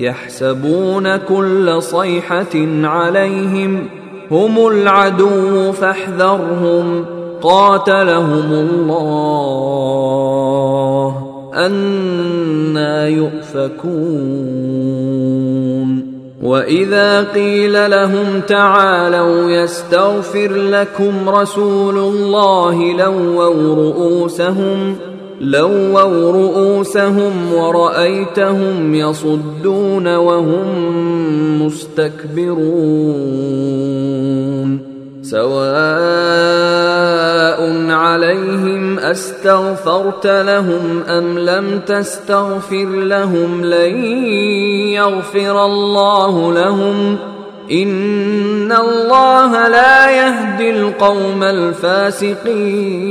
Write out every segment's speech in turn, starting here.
يحسبون كل صيحة عليهم هم العدو فاحذرهم قاتلهم الله أنا يؤفكون وإذا قيل لهم تعالوا يستغفر لكم رسول الله لووا رؤوسهم لووا رؤوسهم ورأيتهم يصدون وهم مستكبرون سواء عليهم أستغفرت لهم أم لم تستغفر لهم لن يغفر الله لهم إن الله لا يهدي القوم الفاسقين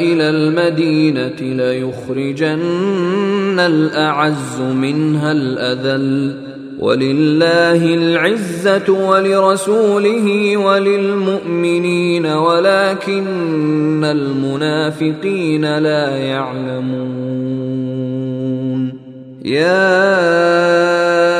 إلى المدينة ليخرجن الأعز منها الأذل. ولله العزة ولرسوله وللمؤمنين ولكن المنافقين لا يعلمون. يا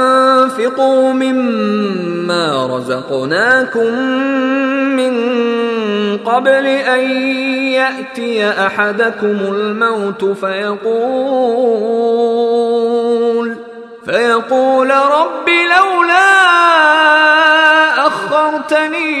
وانفقوا مما رزقناكم من قبل ان ياتي احدكم الموت فيقول فيقول رب لولا اخرتني